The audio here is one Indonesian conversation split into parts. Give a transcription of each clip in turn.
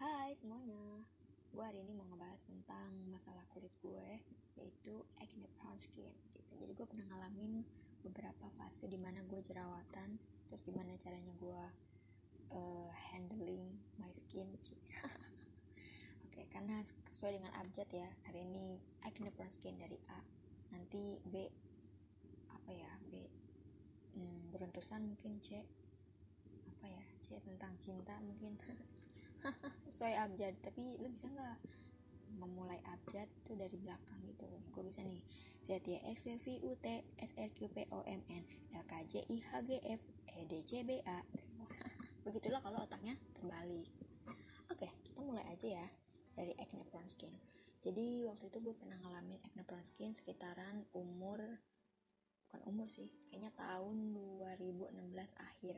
Hai semuanya, gue hari ini mau ngebahas tentang masalah kulit gue yaitu acne prone skin gitu. Jadi gue pernah ngalamin beberapa fase di mana gue jerawatan, terus gimana caranya gue uh, handling my skin. Oke, okay, karena sesuai dengan abjad ya, hari ini acne prone skin dari A, nanti B apa ya B hmm, beruntusan mungkin C apa ya C tentang cinta mungkin sesuai abjad tapi lu bisa nggak memulai abjad tuh dari belakang gitu? Gue bisa nih Z Y X W V U T S R Q P O M N L K J I H G F E D C B A. Begitulah kalau otaknya terbalik. Oke kita mulai aja ya dari acne prone skin. Jadi waktu itu gue pernah ngalamin acne prone skin sekitaran umur bukan umur sih kayaknya tahun 2016 akhir.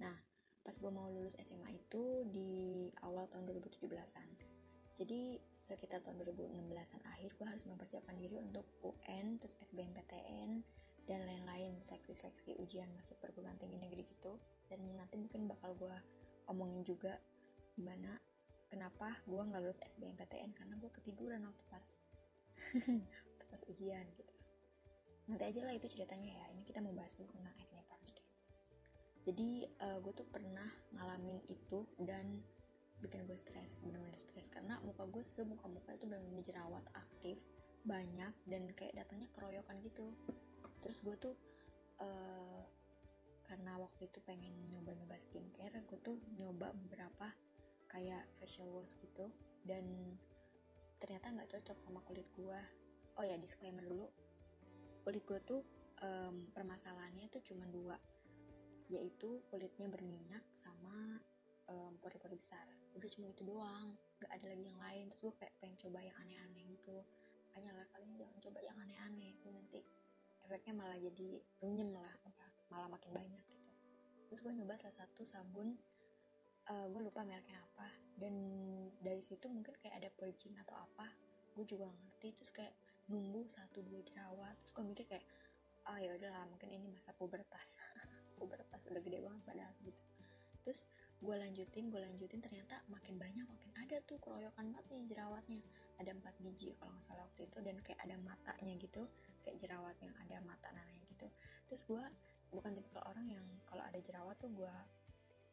Nah pas gue mau lulus SMA itu di awal tahun 2017an jadi sekitar tahun 2016an akhir gue harus mempersiapkan diri untuk UN terus SBMPTN dan lain-lain seleksi-seleksi ujian masuk perguruan tinggi negeri gitu. Dan nanti mungkin bakal gue omongin juga gimana kenapa gue nggak lulus SBMPTN karena gue ketiduran waktu pas waktu pas ujian gitu. Nanti aja lah itu ceritanya ya ini kita mau bahas tentang acne jadi uh, gue tuh pernah ngalamin itu dan bikin gue stres benar-benar stres. Karena muka gue semuka muka itu benar-benar jerawat aktif banyak dan kayak datanya keroyokan gitu. Terus gue tuh uh, karena waktu itu pengen nyoba-nyoba skincare gue tuh nyoba beberapa kayak facial wash gitu dan ternyata nggak cocok sama kulit gue oh ya disclaimer dulu. Kulit gue tuh um, permasalahannya tuh cuma dua yaitu kulitnya berminyak sama um, pori-pori besar. Udah cuma itu doang gak ada lagi yang lain. Terus gue kayak pengen coba yang aneh-aneh gitu. Makanya lah kalian jangan coba yang aneh-aneh. Itu nanti efeknya malah jadi runyem lah malah makin banyak gitu. Terus gue nyoba salah satu sabun uh, gue lupa mereknya apa. Dan dari situ mungkin kayak ada purging atau apa gue juga ngerti. Terus kayak numbuh satu dua jerawat terus gue mikir kayak ah oh, ya udahlah mungkin ini masa pubertas pubertas udah gede banget padahal gitu. Terus gue lanjutin gue lanjutin ternyata makin banyak makin ada tuh keroyokan banget nih jerawatnya. Ada empat biji kalau nggak salah waktu itu dan kayak ada matanya gitu kayak jerawat yang ada mata nananya gitu. Terus gue bukan tipe orang yang kalau ada jerawat tuh gue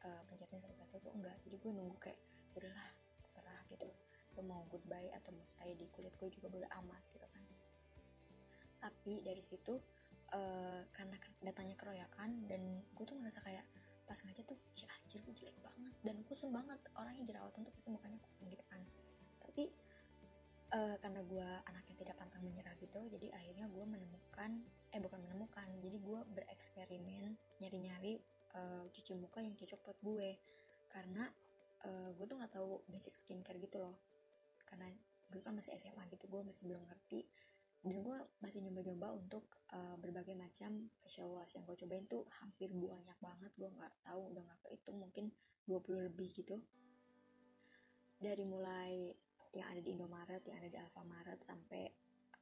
uh, pencetin satu-satu tuh enggak. Jadi gue nunggu kayak udahlah terserah gitu. Lo mau goodbye atau mau stay di kulit gue juga boleh amat gitu kan. Tapi dari situ uh, karena datanya keroyokan dan gue tuh ngerasa kayak pas ngaca tuh ya anjir gue jelek banget. Dan kusem banget orangnya jerawatan tuh pasti mukanya kusem gitu kan. Tapi uh, karena gue anaknya tidak pantang menyerah gitu jadi akhirnya gue menemukan eh bukan menemukan jadi gue bereksperimen nyari-nyari uh, cuci muka yang cocok buat gue. Karena uh, gue tuh nggak tahu basic skincare gitu loh. Karena dulu kan masih SMA gitu gue masih belum ngerti dan gue masih nyoba-nyoba untuk uh, berbagai macam facial wash yang gue cobain tuh hampir banyak banget. Gue nggak tahu udah nggak kehitung mungkin 20 lebih gitu. Dari mulai yang ada di Indomaret yang ada di Alfamaret sampai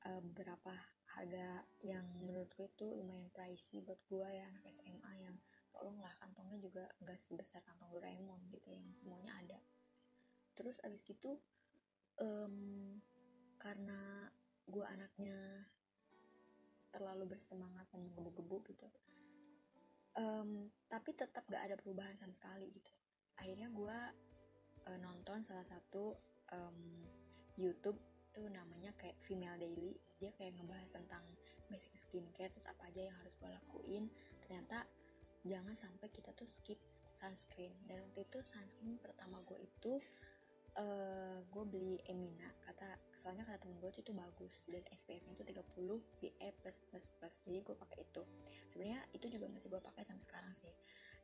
uh, beberapa harga yang menurut gue itu lumayan pricey buat gue ya anak SMA yang tolonglah kantongnya juga gak sebesar kantong Doraemon gitu yang semuanya ada. Terus abis gitu um, karena gue anaknya terlalu bersemangat dan menggebu-gebu gitu. Um, tapi tetap gak ada perubahan sama sekali gitu. Akhirnya gue uh, nonton salah satu um, YouTube tuh namanya kayak Female Daily. Dia kayak ngebahas tentang basic skincare terus apa aja yang harus gue lakuin. Ternyata jangan sampai kita tuh skip sunscreen. Dan waktu itu sunscreen pertama gue itu uh, eh, gue beli Emina. Kata soalnya kata temen gue itu, itu bagus. Dan SPF nya itu 30 PA plus plus plus. Jadi gue pakai itu. Sebenarnya itu juga masih gue pakai sampai sekarang sih.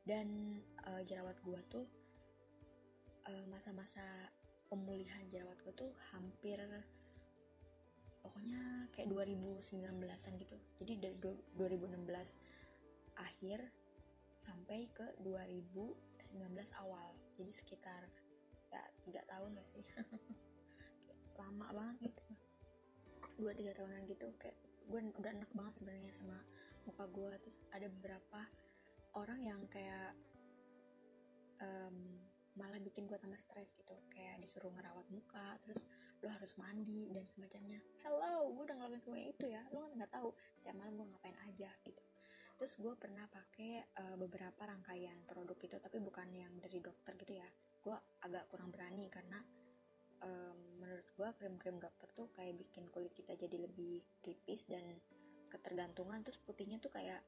Dan uh, jerawat gue tuh eh, masa-masa uh, pemulihan jerawat gue tuh hampir pokoknya kayak 2019an gitu. Jadi dari 2016 akhir sampai ke 2019 awal. Jadi sekitar ya tiga tahun gak sih? Lama banget gitu. Dua tiga tahunan gitu kayak gue udah enak banget sebenarnya sama muka gue terus ada beberapa orang yang kayak um, malah bikin gue tambah stres gitu. Kayak disuruh ngerawat muka terus lo harus mandi dan semacamnya. Hello gue udah ngelakuin semua itu ya. Lo kan nggak tahu setiap malam gue ngapain aja gitu. Terus gue pernah pakai uh, beberapa rangkaian produk itu tapi bukan yang dari dokter gitu ya gue agak kurang berani karena um, menurut gue krim-krim dokter tuh kayak bikin kulit kita jadi lebih tipis dan ketergantungan. Terus putihnya tuh kayak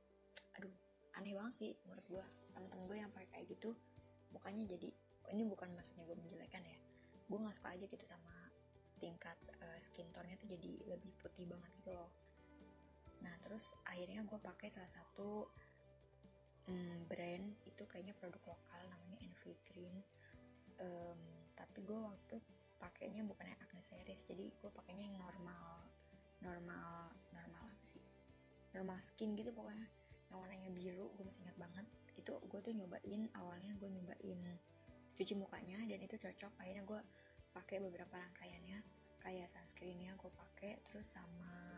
aduh aneh banget sih menurut gue temen-temen gue yang pakai kayak gitu mukanya jadi ini bukan maksudnya gue menjelekan ya gue nggak suka aja gitu sama tingkat uh, skin tone-nya tuh jadi lebih putih banget gitu loh. Nah terus akhirnya gue pakai salah satu um, brand itu kayaknya produk lokal namanya Envy Cream um, tapi gue waktu pakainya bukan yang acne series jadi gue pakainya yang normal normal normal apa sih? Normal skin gitu pokoknya. Yang warnanya biru gue masih ingat banget. Itu gue tuh nyobain awalnya gue nyobain cuci mukanya dan itu cocok. Akhirnya gue pakai beberapa rangkaiannya. Kayak sunscreennya gue pakai terus sama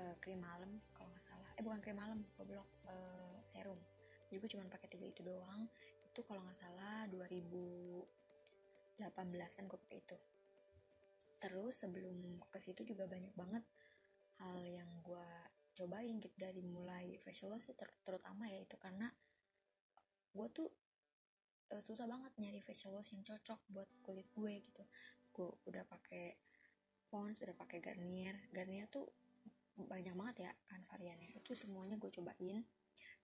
uh, krim malam kalau nggak salah. Eh bukan krim malam gue uh, serum. Jadi gue cuma pakai tiga itu doang. Itu kalau nggak salah 2000 18-an kok itu. Terus sebelum ke situ juga banyak banget hal yang gue cobain gitu dari mulai facial wash sih ter terutama ya itu karena gue tuh e, susah banget nyari facial wash yang cocok buat kulit gue gitu. Gue udah pakai Pons udah pakai Garnier. Garnier tuh banyak banget ya kan variannya. Itu semuanya gue cobain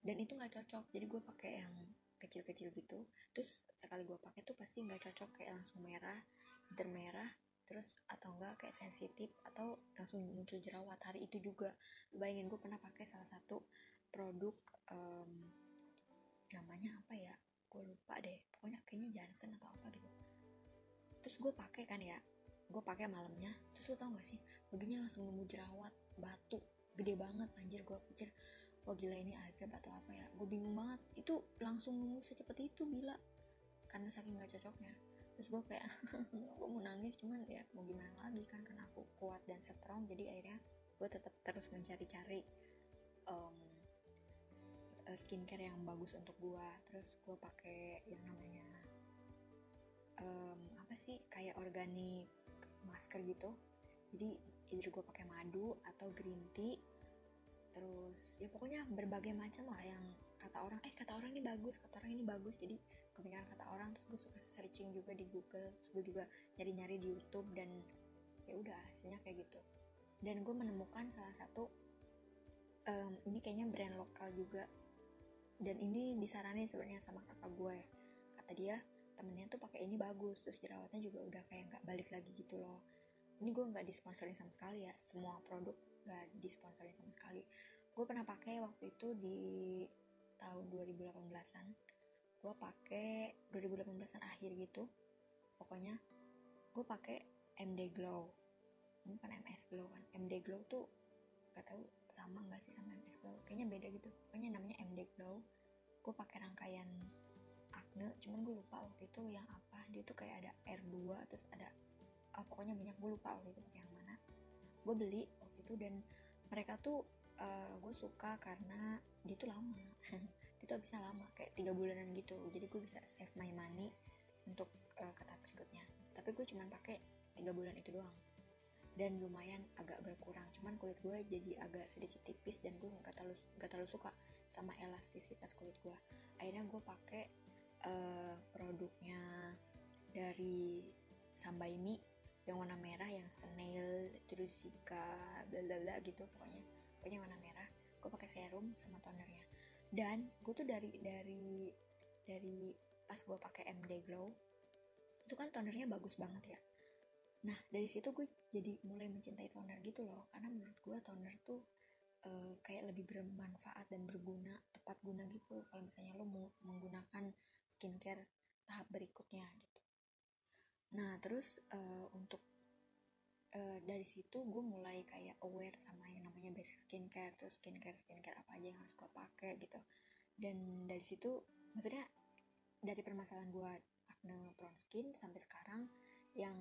dan itu nggak cocok. Jadi gue pakai yang kecil-kecil gitu. Terus sekali gue pakai tuh pasti nggak cocok kayak langsung merah inter merah terus atau enggak kayak sensitif atau langsung muncul jerawat. Hari itu juga bayangin gue pernah pakai salah satu produk um, namanya apa ya? Gue lupa deh. Pokoknya kayaknya Johnson atau apa gitu. Terus gue pakai kan ya gue pakai malamnya. Terus lo tau gak sih baginya langsung nemu jerawat batu. Gede banget anjir gue pikir wah gila ini azab atau apa ya? Gue bingung banget. Itu langsung secepat itu gila. Karena saking gak cocoknya. Terus gue kayak gue mau nangis cuman ya mau gimana lagi kan karena aku kuat dan strong. Jadi akhirnya gue tetap terus mencari-cari um, skincare yang bagus untuk gue terus gue pakai yang namanya um, apa sih kayak organik masker gitu. Jadi either gue pakai madu atau green tea terus ya pokoknya berbagai macam lah yang kata orang eh kata orang ini bagus kata orang ini bagus. Jadi kepikiran kata orang terus gue suka searching juga di Google terus gue juga nyari-nyari di YouTube dan ya udah hasilnya kayak gitu. Dan gue menemukan salah satu um, ini kayaknya brand lokal juga. Dan ini disaranin sebenarnya sama kakak gue kata dia temennya tuh pakai ini bagus terus jerawatnya juga udah kayak nggak balik lagi gitu loh. Ini gue nggak disponsorin sama sekali ya semua produk nggak disponsorin sama sekali gue pernah pakai waktu itu di tahun 2018an gue pakai 2018an akhir gitu. Pokoknya gue pakai MD Glow. Ini bukan MS Glow kan? MD Glow tuh gak tahu sama nggak sih sama MS Glow? Kayaknya beda gitu. Pokoknya namanya MD Glow. Gue pakai rangkaian acne cuman gue lupa waktu itu yang apa. Dia tuh kayak ada R2 terus ada ah, pokoknya banyak. Gue lupa waktu itu yang mana. Gue beli waktu itu dan mereka tuh uh, gue suka karena dia tuh lama. Itu habisnya lama kayak tiga bulanan gitu. Jadi gue bisa save my money untuk uh, ke tahap berikutnya. Tapi gue cuma pakai tiga bulan itu doang. Dan lumayan agak berkurang. Cuman kulit gue jadi agak sedikit tipis dan gue nggak terlalu nggak terlalu suka sama elastisitas kulit gue akhirnya gue pakai uh, produknya dari Sambaimi yang warna merah yang snail terus bla bla bla gitu pokoknya pokoknya warna merah gue pakai serum sama tonernya. Dan gue tuh dari dari dari pas gue pakai MD Glow itu kan tonernya bagus banget ya. Nah dari situ gue jadi mulai mencintai toner gitu loh. Karena menurut gue toner tuh uh, kayak lebih bermanfaat dan berguna tepat guna gitu. Kalau misalnya lo mau menggunakan skincare tahap berikutnya gitu. Nah terus uh, untuk uh, dari situ gue mulai kayak aware sama yang namanya basic skincare terus skincare skincare apa aja yang harus gue pakai gitu. Dan dari situ maksudnya dari permasalahan gue acne prone skin sampai sekarang yang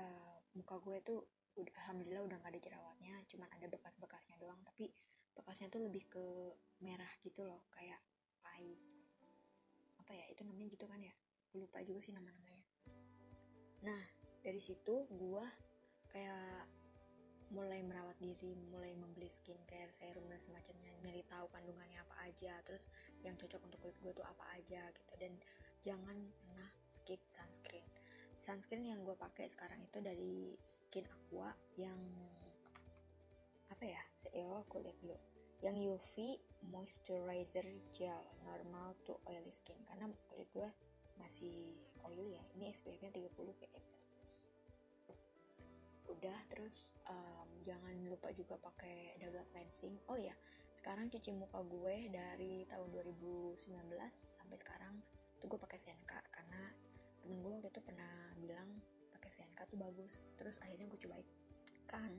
uh, muka gue tuh alhamdulillah udah gak ada jerawatnya cuman ada bekas-bekasnya doang. Tapi bekasnya tuh lebih ke merah gitu loh kayak pahit. Apa ya itu namanya gitu kan ya? Lupa juga sih nama-namanya. Nah dari situ gue kayak mulai merawat diri, mulai membeli skincare, serum dan semacamnya, nyari tahu kandungannya apa aja, terus yang cocok untuk kulit gue tuh apa aja gitu dan jangan pernah skip sunscreen. Sunscreen yang gue pakai sekarang itu dari Skin Aqua yang apa ya? Aku lihat dulu. Yang UV Moisturizer Gel normal to oily skin karena kulit gue masih oily ya. Ini SPF-nya 30 PA++ udah terus um, jangan lupa juga pakai double cleansing. Oh ya sekarang cuci muka gue dari tahun 2019 sampai sekarang tuh gue pakai Senka karena temen gue waktu itu pernah bilang pakai Senka tuh bagus. Terus akhirnya gue cobain kan?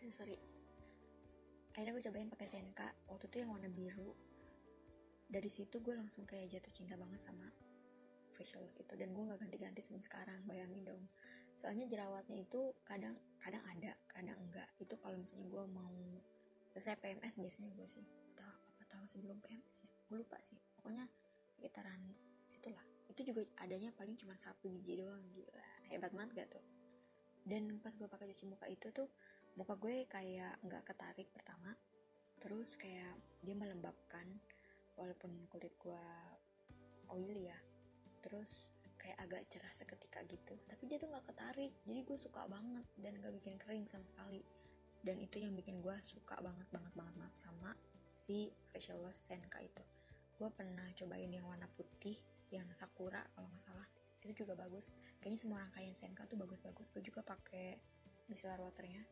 Eh, sorry. Akhirnya gue cobain pakai Senka waktu itu yang warna biru. Dari situ gue langsung kayak jatuh cinta banget sama facial itu. Dan gue nggak ganti-ganti sampai sekarang bayangin dong soalnya jerawatnya itu kadang kadang ada kadang enggak. Itu kalau misalnya gue mau selesai PMS biasanya gue sih. Tahu apa tahu sebelum PMS ya. Gue lupa sih. Pokoknya sekitaran situlah. Itu juga adanya paling cuma satu biji doang gila. Hebat banget gak tuh? Dan pas gue pakai cuci muka itu tuh muka gue kayak nggak ketarik pertama. Terus kayak dia melembabkan walaupun kulit gue oily ya. Terus kayak agak cerah seketika gitu. Tapi dia tuh nggak ketarik. Jadi gue suka banget dan gak bikin kering sama sekali. Dan itu yang bikin gue suka banget banget banget banget sama si facial wash Senka itu. Gue pernah cobain yang warna putih yang sakura kalau nggak salah. Itu juga bagus. Kayaknya semua rangkaian Senka tuh bagus-bagus. Gue juga pakai micellar waternya.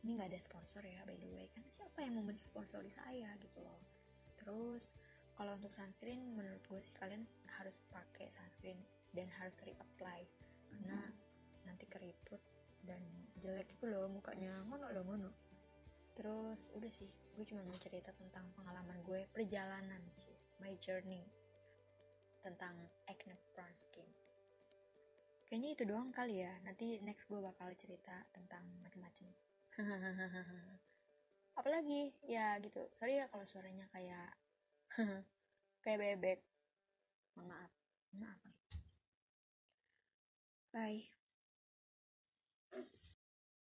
Ini nggak ada sponsor ya by the way. Kan siapa yang mau mensponsori saya gitu loh. Terus kalau untuk sunscreen menurut gue sih kalian harus pakai sunscreen dan harus reapply. Karena hmm. nanti keriput dan jelek itu loh mukanya. Ngono loh ngono. Terus udah sih gue cuma mau cerita tentang pengalaman gue perjalanan sih my journey tentang acne prone skin. Kayaknya itu doang kali ya. Nanti next gue bakal cerita tentang macam-macam apalagi? Ya gitu. Sorry ya kalau suaranya kayak kayak bebek. Maaf. Maaf Bye.